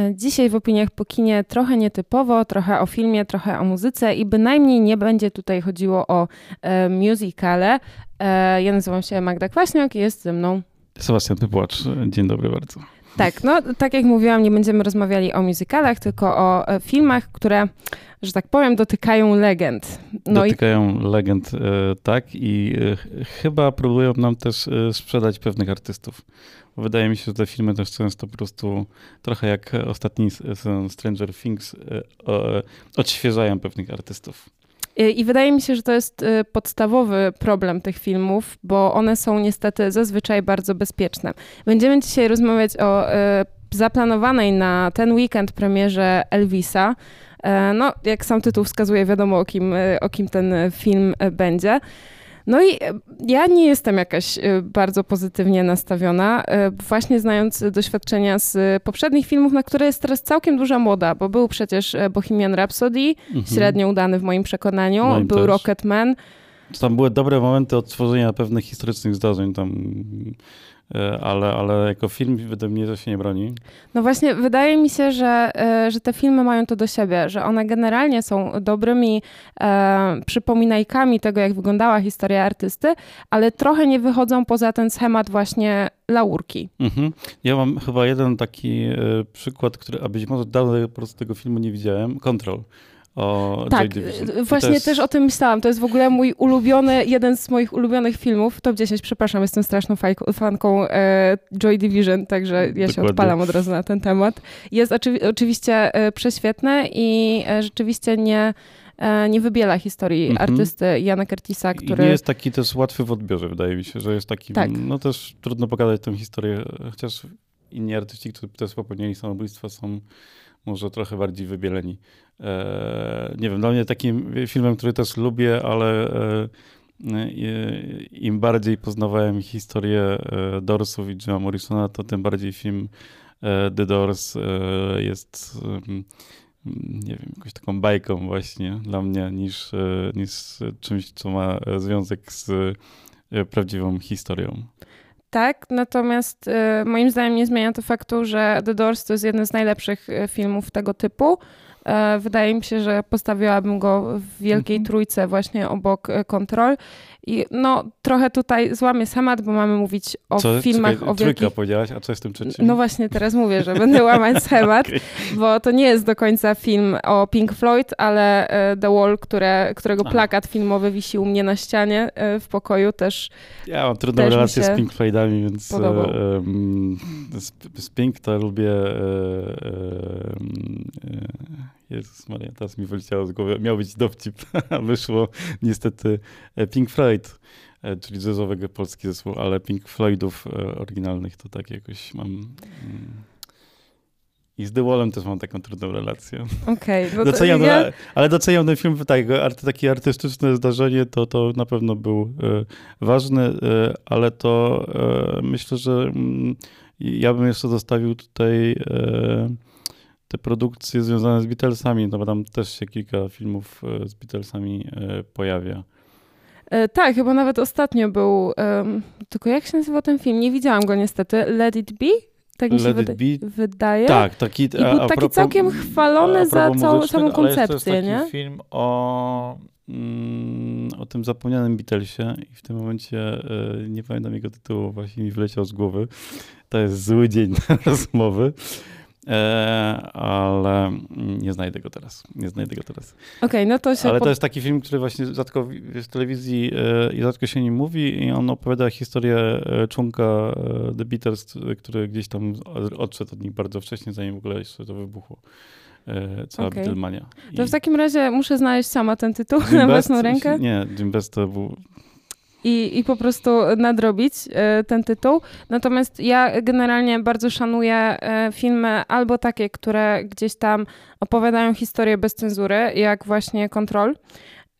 E, dzisiaj w opiniach po kinie trochę nietypowo, trochę o filmie, trochę o muzyce i bynajmniej nie będzie tutaj chodziło o e, musicale. E, ja nazywam się Magda Kwaśniok i jest ze mną Sebastian Pypłacz. Dzień dobry bardzo. Tak, no tak jak mówiłam, nie będziemy rozmawiali o musicalach, tylko o e, filmach, które, że tak powiem, dotykają legend. No dotykają i... legend, e, tak, i chyba próbują nam też sprzedać pewnych artystów. Wydaje mi się, że te filmy też często po prostu trochę jak ostatni Stranger Things odświeżają pewnych artystów. I wydaje mi się, że to jest y, podstawowy problem tych filmów, bo one są niestety zazwyczaj bardzo bezpieczne. Będziemy dzisiaj rozmawiać o zaplanowanej na ten weekend premierze Elvisa. E, no, jak sam tytuł wskazuje, wiadomo o kim, o kim ten film będzie. No i e, ja nie jestem jakaś e, bardzo pozytywnie nastawiona, e, właśnie znając doświadczenia z poprzednich filmów, na które jest teraz całkiem duża moda, bo był przecież Bohemian Rhapsody, mhm. średnio udany w moim przekonaniu, moim był też. Rocketman. Tam były dobre momenty odtworzenia pewnych historycznych zdarzeń, tam ale, ale jako film według mnie to się nie broni. No właśnie, wydaje mi się, że, e, że te filmy mają to do siebie, że one generalnie są dobrymi e, przypominajkami tego, jak wyglądała historia artysty, ale trochę nie wychodzą poza ten schemat właśnie laurki. Mhm. Ja mam chyba jeden taki e, przykład, który, a być może dawno po prostu tego filmu nie widziałem, Control o tak, y, właśnie jest... też o tym myślałam. To jest w ogóle mój ulubiony, jeden z moich ulubionych filmów. Top 10, przepraszam, jestem straszną fanką e, Joy Division, także ja Dokładnie. się odpalam od razu na ten temat. Jest oczywi oczywiście e, prześwietny i e, rzeczywiście nie e, nie wybiela historii mhm. artysty Jana Curtisa, który... I nie jest taki też łatwy w odbiorze, wydaje mi się, że jest taki, tak. no też trudno pokazać tę historię, chociaż inni artyści, którzy też popełnili samobójstwa są może trochę bardziej wybieleni. E, nie wiem, dla mnie takim filmem, który też lubię, ale e, im bardziej poznawałem historię e, Doorsów i Jima Morrisona, to tym bardziej film The Doors jest nie wiem, jakąś taką bajką właśnie dla mnie niż, niż czymś, co ma związek z prawdziwą historią. Tak, natomiast y, moim zdaniem nie zmienia to faktu, że The Doors to jest jeden z najlepszych filmów tego typu. E, wydaje mi się, że postawiłabym go w wielkiej mhm. trójce właśnie obok kontrol. I no trochę tutaj złamię schemat, bo mamy mówić o co, filmach czekaj, o wielkich... Trójka powiedziałaś, a co jest tym trzecim? No właśnie teraz mówię, że będę łamać schemat, okay. bo to nie jest do końca film o Pink Floyd, ale e, The Wall, które, którego plakat filmowy wisi u mnie na ścianie w pokoju też. Ja mam trudną relację z Pink Floydami, więc z, z, Pink to lubię Jezus Maria, teraz mi wyleciało z głowy. Miał być dowcip, a wyszło niestety e, Pink Floyd, e, czyli jazzowego polski zespół, ale Pink Floydów e, oryginalnych to tak jakoś mam... Mm. I z The Wallem też mam taką trudną relację. Okej. Okay, doceniam, ja... ale doceniam ten film, tak, takie artystyczne zdarzenie to, to na pewno był ważny, ale to myślę, że mm, ja bym jeszcze zostawił tutaj te produkcje związane z Beatlesami, no bo tam też się kilka filmów e, z Beatlesami e, pojawia. E, tak, chyba nawet ostatnio był, um, tylko jak się nazywa ten film? Nie widziałam go niestety. Let It Be? Tak mi się wyda wydaje. Tak, taki. I był taki propos, całkiem chwalony za całą, samą koncepcję, ale jest taki nie? film o, mm, o tym zapomnianym Beatlesie i w tym momencie y, nie pamiętam jego tytułu, właśnie mi wleciał z głowy. To jest zły dzień na rozmowy. E, ale nie znajdę go teraz. Nie znajdę go teraz. Okej, okay, no to się... Ale to jest taki film, który właśnie rzadko w telewizji e, i rzadko się nie mówi i on opowiada historię e, członka The Beatles, który gdzieś tam odszedł od nich bardzo wcześnie, zanim w ogóle jeszcze to wybuchło cała okay. Beatlemania. To w takim razie muszę znaleźć sama ten tytuł Jim na własną rękę. Nie, Jim Best to był i, i po prostu nadrobić e, ten tytuł. Natomiast ja generalnie bardzo szanuję e, filmy albo takie, które gdzieś tam opowiadają historię bez cenzury, jak właśnie Control,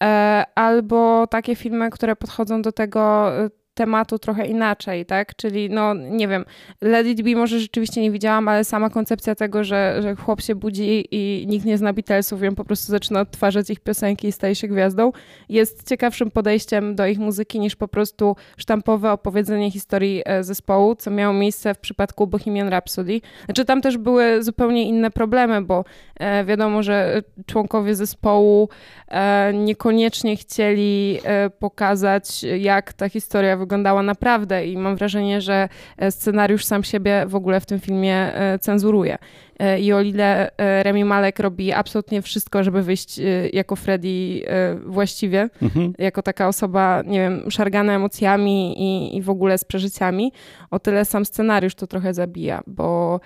e, albo takie filmy, które podchodzą do tego tematu trochę inaczej, tak? Czyli, no nie wiem, Let It Be może rzeczywiście nie widziałam, ale sama koncepcja tego, że, że chłop się budzi i nikt nie zna Beatlesów i on po prostu zaczyna odtwarzać ich piosenki i staje się gwiazdą, jest ciekawszym podejściem do ich muzyki niż po prostu sztampowe opowiedzenie historii e, zespołu, co miało miejsce w przypadku Bohemian Rhapsody. Znaczy tam też były zupełnie inne problemy, bo e, wiadomo, że członkowie zespołu e, niekoniecznie chcieli pokazać, jak ta historia wyglądała naprawdę i mam wrażenie, że scenariusz sam siebie w ogóle w tym filmie cenzuruje. E, i o ile e, Remi Malek robi absolutnie wszystko, żeby wyjść e, jako Freddy właściwie, mhm. jako taka osoba, nie wiem, szargana emocjami i, i w ogóle z przeżyciami, o tyle sam scenariusz to trochę zabija, bo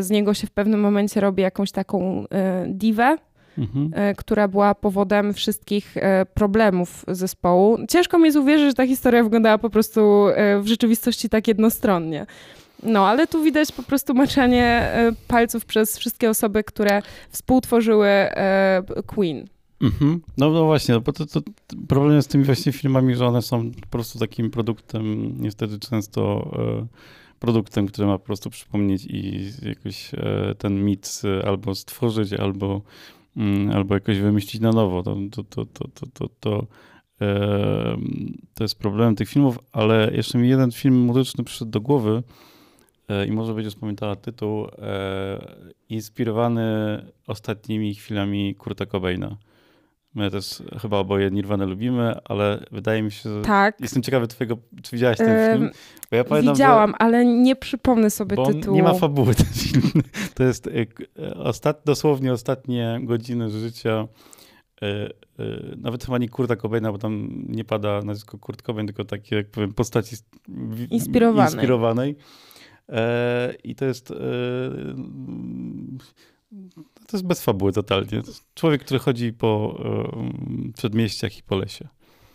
z niego się w pewnym momencie robi jakąś taką diwę, Mhm. która była powodem wszystkich problemów zespołu. Ciężko mi jest uwierzyć, że ta historia wyglądała po prostu w rzeczywistości tak jednostronnie. No, ale tu widać po prostu maczanie e, palców przez wszystkie osoby, które współtworzyły e, Queen. Mhm. No, no właśnie, bo to, to, problem jest z tymi właśnie filmami, że one są po prostu takim produktem, niestety często e, produktem, który ma po prostu przypomnieć i jakoś e, ten mit albo stworzyć, albo, albo jakoś wymyślić na nowo. To, to, to, to, to, to, to, jest problem tych filmów, ale jeszcze mi jeden film muzyczny przyszedł do głowy, E, i może będzie pamiętała tytuł, e, inspirowany ostatnimi chwilami Kurta Cobaina. My też chyba oboje Nirvana lubimy, ale wydaje mi się, że tak. jestem ciekawy twojego, czy widziałaś ten film? Bo ja pamiętam, Widziałam, że... ale nie przypomnę sobie bo tytułu. Nie ma fabuły ten film. To jest e, ostat... dosłownie ostatnie godziny życia nawet chyba nie Kurta Cobaina, bo tam nie pada nazwisko Kurt Cobain, tylko takie, jak powiem, postaci inspirowanej. inspirowanej. E, I to jest. E, to jest bez fabuły totalnie. Człowiek, który chodzi po e, przedmieściach i po lesie.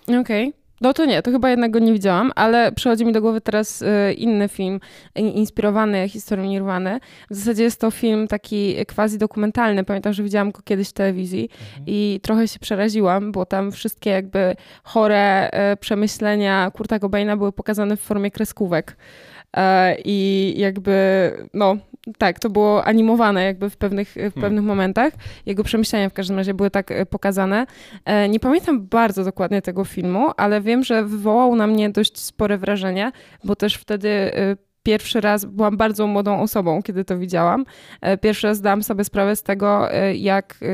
Okej. Okay. No to nie, to chyba jednak go nie widziałam, ale przychodzi mi do głowy teraz inny film inspirowany historią Nirwany. W zasadzie jest to film taki quasi dokumentalny. Pamiętam, że widziałam go kiedyś w telewizji mhm. i trochę się przeraziłam, bo tam wszystkie jakby chore przemyślenia Kurta Cobaina były pokazane w formie kreskówek. E, I jakby, no tak, to było animowane jakby w pewnych, w hmm. pewnych momentach. Jego przemyślenia w każdym razie były tak e, pokazane. E, nie pamiętam bardzo dokładnie tego filmu, ale wiem, że wywołał na mnie dość spore wrażenie, bo też wtedy pierwszy raz byłam bardzo młodą osobą, kiedy to widziałam. E, pierwszy raz zdałam sobie sprawę z tego, e, jak e,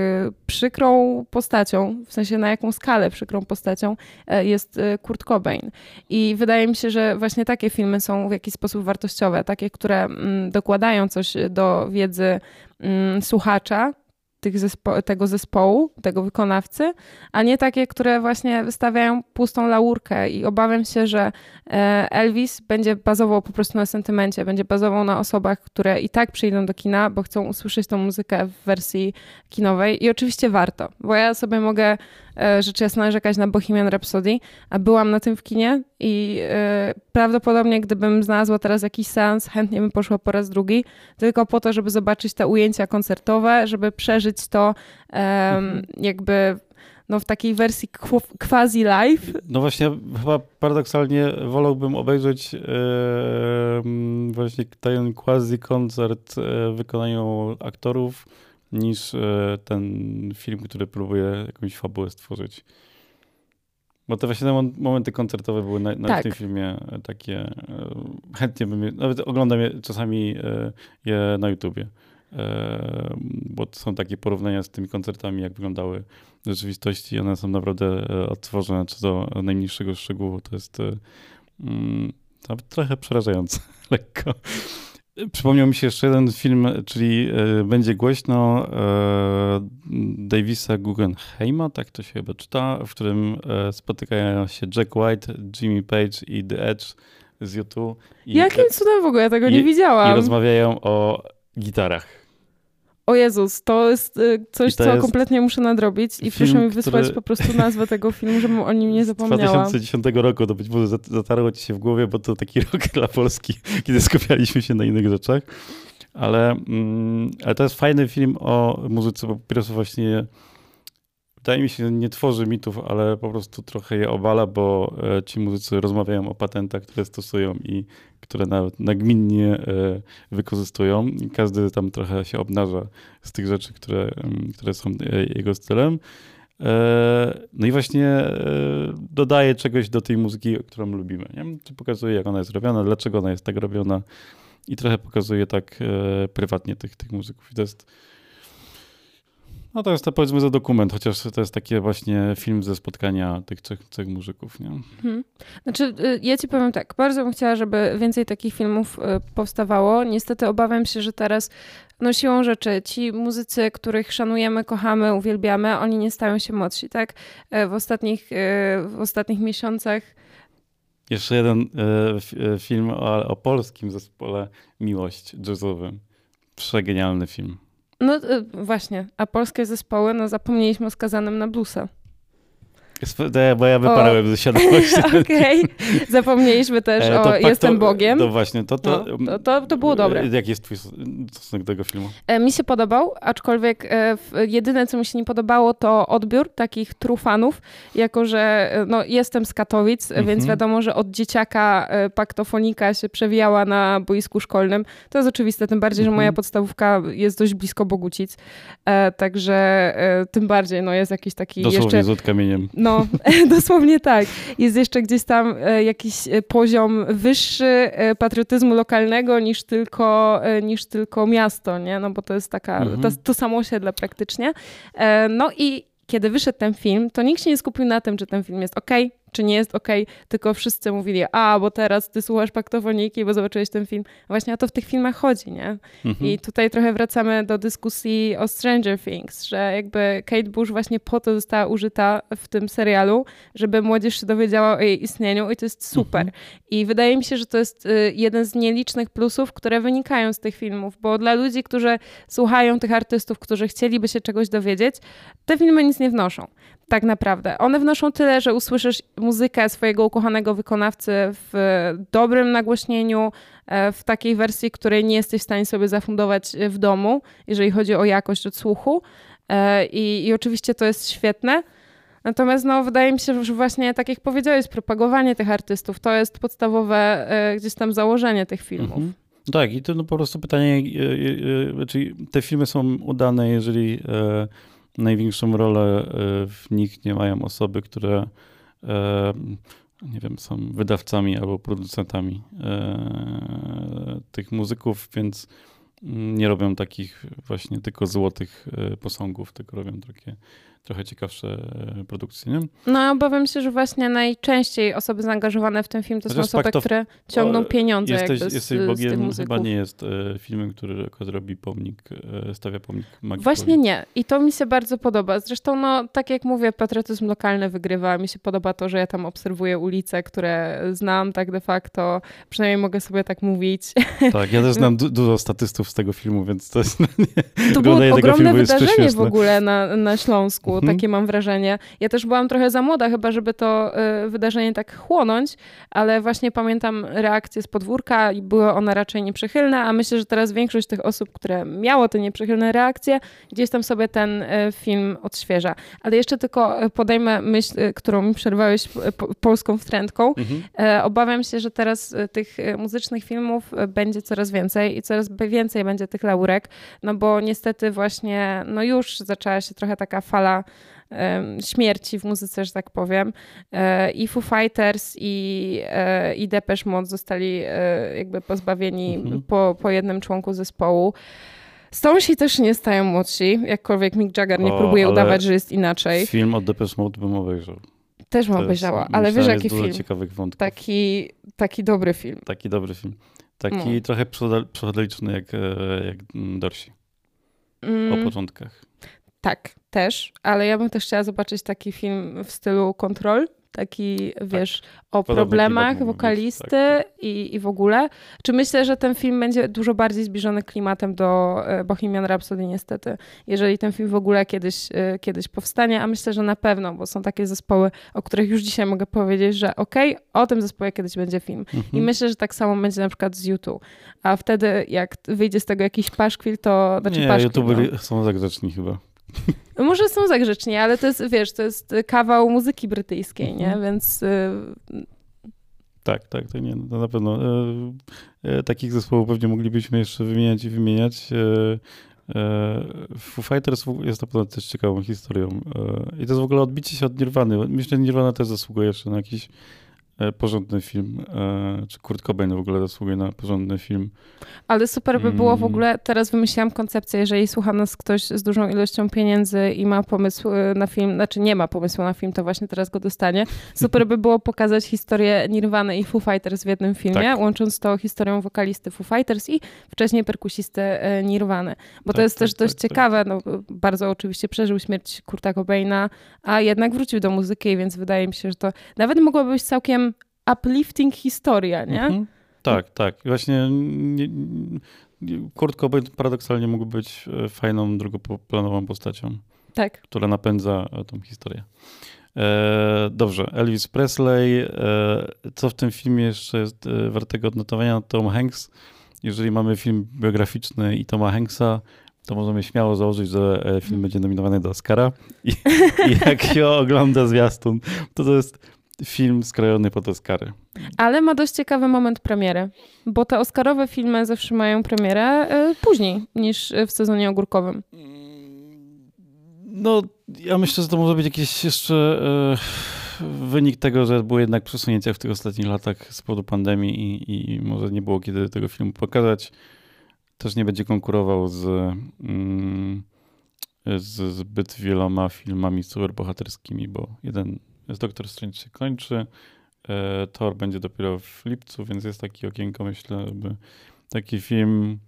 przykrą postacią, w sensie na jaką skalę przykrą postacią jest Kurt Cobain. I wydaje mi się, że właśnie takie filmy są w jakiś sposób wartościowe, takie, które mm, dokładają coś do wiedzy mm, słuchacza, zespo tego zespołu, tego wykonawcy, a nie takie, które właśnie wystawiają pustą laurkę i obawiam się, że e, Elvis będzie bazował po prostu na sentymencie, będzie bazował na osobach, które i tak przyjdą do kina, bo chcą usłyszeć tą muzykę w wersji kinowej i oczywiście warto, bo ja sobie mogę rzecz jasna narzekać na Bohemian Rhapsody, a byłam na tym w kinie i e, prawdopodobnie gdybym znalazła teraz jakiś seans, chętnie bym poszła po raz drugi, tylko po to, żeby zobaczyć te ujęcia koncertowe, żeby przeżyć to mhm. jakby no, w takiej wersji quasi live. No właśnie, chyba paradoksalnie wolałbym obejrzeć e, właśnie ten quasi koncert w wykonaniu aktorów niż e, ten film, który próbuje jakąś fabułę stworzyć. Bo te właśnie te momenty koncertowe były na, na tak. w tym filmie takie, e, chętnie bym je, nawet oglądam je czasami e, je na YouTubie. Bo są takie porównania z tymi koncertami, jak wyglądały w rzeczywistości. One są naprawdę odtworzone, czy do najmniejszego szczegółu. To jest mm, trochę przerażające, lekko. Przypomniał mi się jeszcze jeden film, czyli e, będzie głośno e, Davisa Guggenheima, tak to się chyba czyta, w którym e, spotykają się Jack White, Jimmy Page i The Edge z YouTube. Jakim cudem w ogóle? Ja tego i, nie widziałam. I rozmawiają o gitarach o Jezus, to jest y, coś, to co jest kompletnie muszę nadrobić i proszę mi wysłać który... po prostu nazwę tego filmu, żebym o nim nie zapomniała. Z 2010 roku to być może zatarło ci się w głowie, bo to taki rok dla Polski, kiedy skupialiśmy się na innych rzeczach. Ale, mm, ale to jest fajny film o muzyce, bo po pierwsze właśnie wydaje mi się, nie tworzy mitów, ale po prostu trochę je obala, bo e, ci muzycy rozmawiają o patentach, które stosują i które nawet nagminnie e, wykorzystują każdy tam trochę się obnaża z tych rzeczy, które, które są jego stylem. No i właśnie dodaje czegoś do tej muzyki, którą lubimy. Nie? Czy pokazuje, jak ona jest robiona, dlaczego ona jest tak robiona i trochę pokazuje tak prywatnie tych, tych muzyków. I to jest no to jest to powiedzmy za dokument, chociaż to jest taki właśnie film ze spotkania tych trzech, trzech muzyków, nie? Hmm. Znaczy, y, ja ci powiem tak, bardzo bym chciała, żeby więcej takich filmów y, powstawało. Niestety obawiam się, że teraz no siłą rzeczy ci muzycy, których szanujemy, kochamy, uwielbiamy, oni nie stają się młodsi, tak? E, w ostatnich, w ostatnich miesiącach jeszcze jeden film o, o polskim zespole Miłość jazzowym. Przegenialny film. No y, właśnie, a polskie zespoły, no zapomnieliśmy o skazanym na bluesa. Bo ja wyparłem ze świadomości. Okej. Okay. Zapomnieliśmy też e, o Jestem Bogiem. No właśnie, to to, no, to, to, to, było dobre. Jaki jest twój stosunek do tego filmu? E, mi się podobał, aczkolwiek e, jedyne, co mi się nie podobało, to odbiór takich trufanów, jako że no, jestem z Katowic, -hmm. więc wiadomo, że od dzieciaka paktofonika się przewijała na boisku szkolnym. To jest oczywiste, tym bardziej, że moja mhm. podstawówka jest dość blisko Bogucic, także tym bardziej no, jest jakiś taki Dosłownie jeszcze... z od kamieniem. No, no, dosłownie tak. Jest jeszcze gdzieś tam e, jakiś e, poziom wyższy e, patriotyzmu lokalnego niż tylko, niż tylko miasto, nie? No bo to jest taka, mhm. to, to samo osiedle praktycznie. No i kiedy wyszedł ten film, to nikt się nie skupił na tym, czy ten film jest ok, czy nie jest ok, tylko wszyscy mówili, a, bo teraz ty słuchasz paktofoniki, bo zobaczyłeś ten film. Właśnie o to w tych filmach chodzi, nie? Mhm. I tutaj trochę wracamy do dyskusji o Stranger Things, że jakby Kate Bush właśnie po to została użyta w tym serialu, żeby młodzież się dowiedziała o jej istnieniu i to jest super. Mhm. I wydaje mi się, że to jest y, jeden z nielicznych plusów, które wynikają z tych filmów, bo dla ludzi, którzy słuchają tych artystów, którzy chcieliby się czegoś dowiedzieć, te filmy nic nie wnoszą tak naprawdę. One wnoszą tyle, że usłyszysz muzykę swojego ukochanego wykonawcy w dobrym nagłośnieniu, e, w takiej wersji, której nie jesteś w stanie sobie zafundować w domu, jeżeli chodzi o jakość odsłuchu. E, I, i oczywiście to jest świetne. Natomiast no, wydaje mi się, że właśnie, tak jak powiedziałeś, propagowanie tych artystów to jest podstawowe e, gdzieś tam założenie tych filmów. Mhm. Tak, i to no, po prostu pytanie, czy te filmy są udane, jeżeli największą rolę e, w nich nie mają osoby, które e, nie wiem, są wydawcami albo producentami e, tych muzyków, więc nie robią takich właśnie tylko złotych posągów, tylko robią takie trochę ciekawsze e, produkcje, nie? No, obawiam się, że właśnie najczęściej osoby zaangażowane w ten film to Chociaż są osoby, które ciągną pieniądze jesteś, jakby z, jesteś Bogiem, z chyba nie jest e, filmem, który robi pomnik, e, stawia pomnik magii. Właśnie nie. I to mi się bardzo podoba. Zresztą, no, tak jak mówię, patriotyzm lokalny wygrywa. Mi się podoba to, że ja tam obserwuję ulice, które znam tak de facto. Przynajmniej mogę sobie tak mówić. Tak, ja też znam du dużo statystów z tego filmu, więc to jest... Nie, to było ogromne wydarzenie w ogóle na, na Śląsku mhm. takie mam wrażenie. Ja też byłam trochę za młoda chyba, żeby to y, wydarzenie tak chłonąć, ale właśnie pamiętam reakcje z podwórka i były one raczej nieprzychylne, a myślę, że teraz większość tych osób, które miało te nieprzychylne reakcje, gdzieś tam sobie ten y, film odświeża. Ale jeszcze tylko y, podejmę myśl, którą mi przerwałeś polską wtrętką. Mhm. Obawiam się, że teraz tych muzycznych filmów będzie coraz więcej i coraz więcej będzie tych laurek, no bo niestety właśnie, no już zaczęła się trochę taka fala śmierci w muzyce, że tak powiem. E, I Foo Fighters i, e, i Depeche Mode zostali e, jakby pozbawieni mhm. po, po jednym członku zespołu. Stonesi też nie stają młodsi, jakkolwiek Mick Jagger nie o, próbuje udawać, że jest inaczej. Film od Depeche Mode bym obejrzał. Też bym obejrzała, ale wiesz jaki film? ciekawych wątków. Taki, taki dobry film. Taki dobry film. Taki no. trochę psychodeliczny jak, jak Dorsi. Mm. O początkach. Tak, też, ale ja bym też chciała zobaczyć taki film w stylu Kontrol, taki, tak. wiesz, o problemach wokalisty tak. i, i w ogóle. Czy myślę, że ten film będzie dużo bardziej zbliżony klimatem do e, Bohemian Rhapsody niestety, jeżeli ten film w ogóle kiedyś, e, kiedyś powstanie, a myślę, że na pewno, bo są takie zespoły, o których już dzisiaj mogę powiedzieć, że okej, okay, o tym zespole kiedyś będzie film. Mhm. I myślę, że tak samo będzie na przykład z YouTube. A wtedy, jak wyjdzie z tego jakiś paszkwil, to... Znaczy Nie, paszkwil, YouTubery no. są zagrzeczni chyba. Może są za grzeczni, ale to jest, wiesz, to jest kawał muzyki brytyjskiej, nie? Mhm. Więc... Y tak, tak, to nie, to na pewno. E, e, takich zespołów pewnie moglibyśmy jeszcze wymieniać i wymieniać. Foo Fighters jest na pewno też ciekawą historią. I to jest w ogóle odbicie się od Nirwany. Myślę, że Nirvana też zasługuje jeszcze na jakiś porządny film, e, czy Kurt Cobain w ogóle zasługuje na porządny film. Ale super by było w mm. ogóle, teraz wymyśliłam koncepcję, jeżeli słucha nas ktoś z dużą ilością pieniędzy i ma pomysł e, na film, znaczy nie ma pomysłu na film, to właśnie teraz go dostanie. Super by było pokazać historię Nirvana i Foo Fighters w jednym filmie, tak. łącząc to historią wokalisty Foo Fighters i wcześniej perkusisty Nirwany. Bo tak, to jest tak, też dość tak, tak. ciekawe, no, bardzo oczywiście przeżył śmierć Kurta Cobaina, a jednak wrócił do muzyki, więc wydaje mi się, że to nawet mogłoby być całkiem uplifting historia, nie? Mhm. Tak, tak. Właśnie nie, Kurt Cobain paradoksalnie mógł być e, fajną, drugoplanową postacią. Tak. Która napędza e, tą historię. E, dobrze, Elvis Presley. E, co w tym filmie jeszcze jest e, wartego odnotowania? Tom Hanks. Jeżeli mamy film biograficzny i Toma Hanksa, to możemy śmiało założyć, że film mhm. będzie nominowany do Oscara. I, i jak się ogląda zwiastun, to to jest film skrojony pod Oscary. Ale ma dość ciekawy moment premiery, bo te Oscarowe filmy zawsze mają premierę y, później niż w sezonie ogórkowym. No, ja myślę, że to może być jakiś jeszcze y, wynik tego, że były jednak przesunięcia w tych ostatnich latach z powodu pandemii i, i może nie było kiedy tego filmu pokazać. Też nie będzie konkurował z, mm, z zbyt wieloma filmami superbohaterskimi, bo jeden więc Doktor Strange się kończy. E, Thor będzie dopiero w lipcu, więc jest taki okienko, myślę, żeby taki film,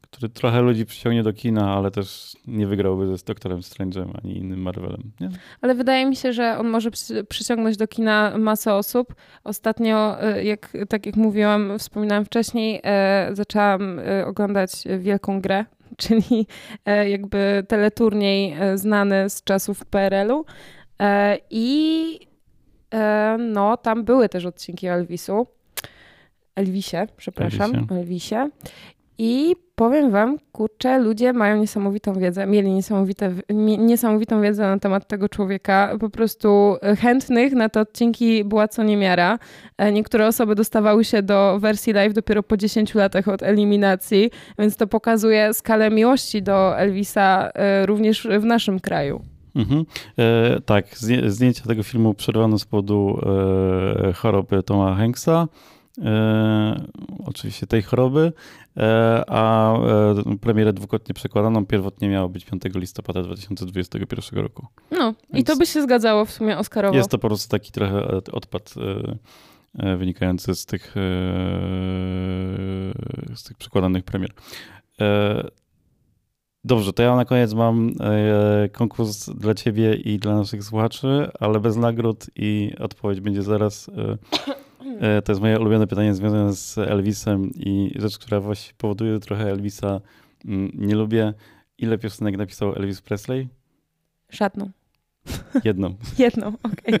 który trochę ludzi przyciągnie do kina, ale też nie wygrałby ze Doktorem Strange'em ani innym Marvelem. Nie? Ale wydaje mi się, że on może przyciągnąć do kina masę osób. Ostatnio, e, jak, tak jak mówiłam, wspominałam wcześniej, e, zaczęłam oglądać Wielką Grę, czyli jakby teleturniej znany z czasów PRL-u. E, I e, no, tam były też odcinki o Elvisu. Elvisie, przepraszam, Elvisie. Elvisie. I powiem wam, kurczę, ludzie mają niesamowitą wiedzę, mieli niesamowite, niesamowitą wiedzę na temat tego człowieka. Po prostu chętnych na te odcinki była co niemiara. E, niektóre osoby dostawały się do wersji live dopiero po 10 latach od eliminacji, więc to pokazuje skalę miłości do Elvisa również w naszym kraju. Mhm. E, tak, zdjęcia tego filmu przerwano z powodu e, choroby Toma Hanksa. E, oczywiście tej choroby, e, a e, premierę dwukrotnie przekładaną. Pierwotnie miało być 5 listopada 2021 roku. No Więc i to by się zgadzało w sumie Oscarowo. Jest to po prostu taki trochę odpad e, wynikający z tych, z tych przekładanych premier. Dobrze, to ja na koniec mam e, konkurs dla ciebie i dla naszych słuchaczy, ale bez nagród i odpowiedź będzie zaraz. E, e, to jest moje ulubione pytanie związane z Elvisem i rzecz, która właśnie powoduje, że trochę Elvisa mm, nie lubię. Ile piosenek napisał Elvis Presley? Żadną. Jedną. Jedną, okej.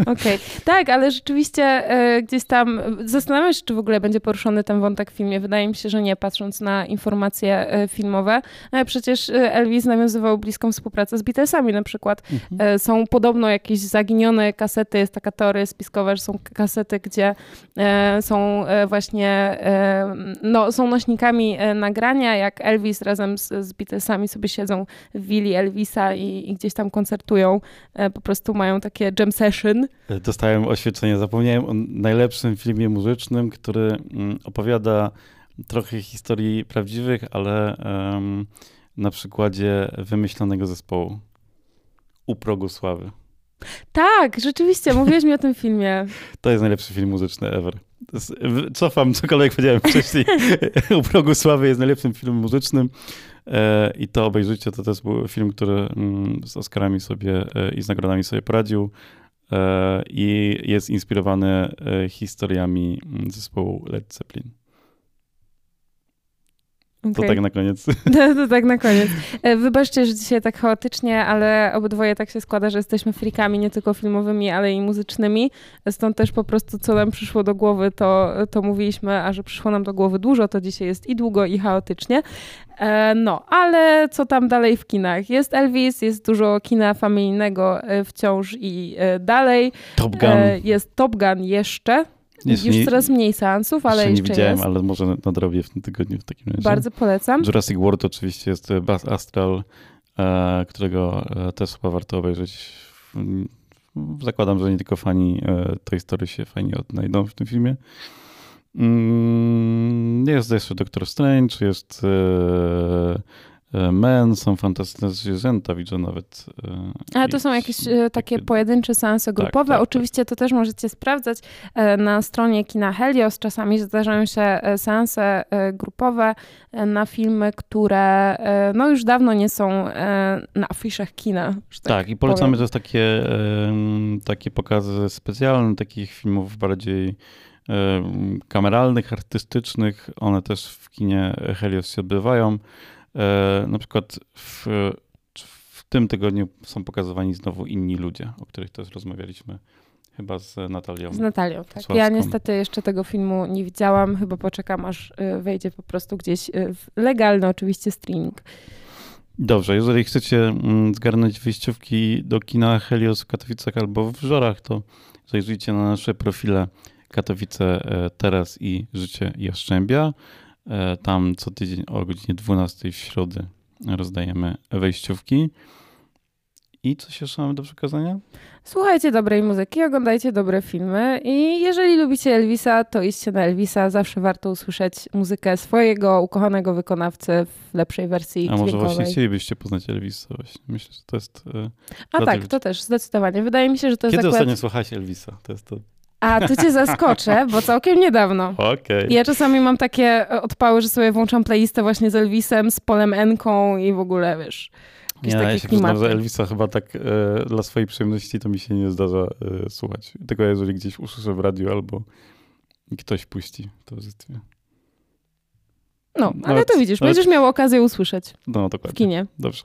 Okay. okay. Tak, ale rzeczywiście e, gdzieś tam zastanawiam się, czy w ogóle będzie poruszony ten wątek w filmie. Wydaje mi się, że nie, patrząc na informacje e, filmowe. No, ale przecież e, Elvis nawiązywał bliską współpracę z Beatlesami na przykład. Mhm. E, są podobno jakieś zaginione kasety, jest taka teoria spiskowa, że są kasety, gdzie e, są e, właśnie, no, są nośnikami nagrania, jak Elvis razem z, z Beatlesami sobie siedzą w willi Elvisa i, i gdzieś tam koncertują, e, po prostu mają takie jam session. Dostałem oświadczenie, zapomniałem o najlepszym filmie muzycznym, który mm, opowiada trochę historii prawdziwych, ale um, na przykładzie wymyślonego zespołu. U progu sławy. Tak, rzeczywiście, mówiłeś mi o tym filmie. To jest najlepszy film muzyczny ever. Cofam cokolwiek powiedziałem wcześniej. U progu sławy jest najlepszym filmem muzycznym. E, I to obejrzyjcie, to też był film, który mm, z Oscarami sobie e, i z nagrodami sobie poradził e, i jest inspirowany historiami mm, zespołu Led Zeppelin. Okay. To tak na koniec. To, to, tak na koniec. E, wybaczcie, że dzisiaj tak chaotycznie, ale obydwoje tak się składa, że jesteśmy frikami nie tylko filmowymi, ale i muzycznymi. Stąd też po prostu co nam przyszło do głowy, to, to mówiliśmy, a że przyszło nam do głowy dużo, to dzisiaj jest i długo, i chaotycznie. E, no, ale co tam dalej w kinach? Jest Elvis, jest dużo kina familijnego e, wciąż i dalej. Top Gun. Jest Top Gun jeszcze. Już nie, coraz mniej seansów, ale jeszcze, nie widziałem, jest. ale może nadrobię w tym tygodniu w takim razie. Bardzo polecam. Jurassic World oczywiście jest e, Buzz Astral, e, którego e, też chyba warto obejrzeć. Zakładam, że nie tylko fani tej historii się fajnie odnajdą w tym filmie. Mm, jest jeszcze Doctor Strange, jest Men, są fantastyczne zwierzęta, widzę nawet. E, Ale to są jakieś e, takie pojedyncze seanse tak, grupowe. Tak, tak, Oczywiście tak. to też możecie sprawdzać na stronie Kina Helios. Czasami zdarzają się seanse grupowe na filmy, które no już dawno nie są na afiszach kina. Tak, tak, i polecamy powiem. też takie, takie pokazy specjalne takich filmów bardziej kameralnych, artystycznych. One też w kinie Helios się odbywają. E, na przykład w, w tym tygodniu są pokazywani znowu inni ludzie, o których też rozmawialiśmy. Chyba z Natalią. Z Natalią, tak. Ja niestety jeszcze tego filmu nie widziałam. Chyba poczekam, aż e, wejdzie po prostu gdzieś e, w legalny oczywiście streaming. Dobrze, jeżeli chcecie mm, zgarnąć wyjściówki do kina Helios w Katowicach albo w Żorach, to zajrzyjcie na nasze profile Katowice Teraz i Życie Jaszczębia. E, tam co tydzień o godzinie 12 w środę rozdajemy wejściówki. I coś jeszcze mamy do przekazania? Słuchajcie dobrej muzyki, oglądajcie dobre filmy i jeżeli lubicie Elvisa, to idźcie na Elvisa. Zawsze warto usłyszeć muzykę swojego ukochanego wykonawcy w lepszej wersji A może właśnie chcielibyście poznać Elvisa? Właśnie. Myślę, że to jest... E, A tak, to też, zdecydowanie. Wydaje mi się, że to Kiedy jest Kiedy ostatnio słuchałeś Elvisa? To jest to... A, tu cię zaskoczę, bo całkiem niedawno. Okay. Ja czasami mam takie odpały, że sobie włączam playlistę właśnie z Elvisem, z Polem Enką i w ogóle, wiesz... Nie, ja się przyznam, że Elvisa chyba tak e, dla swojej przyjemności to mi się nie zdarza e, słuchać. Tylko jeżeli gdzieś usłyszę w radiu albo ktoś puści, to jest... No, ale to widzisz, będziesz miał okazję usłyszeć. No, dokładnie. W kinie. Dobrze.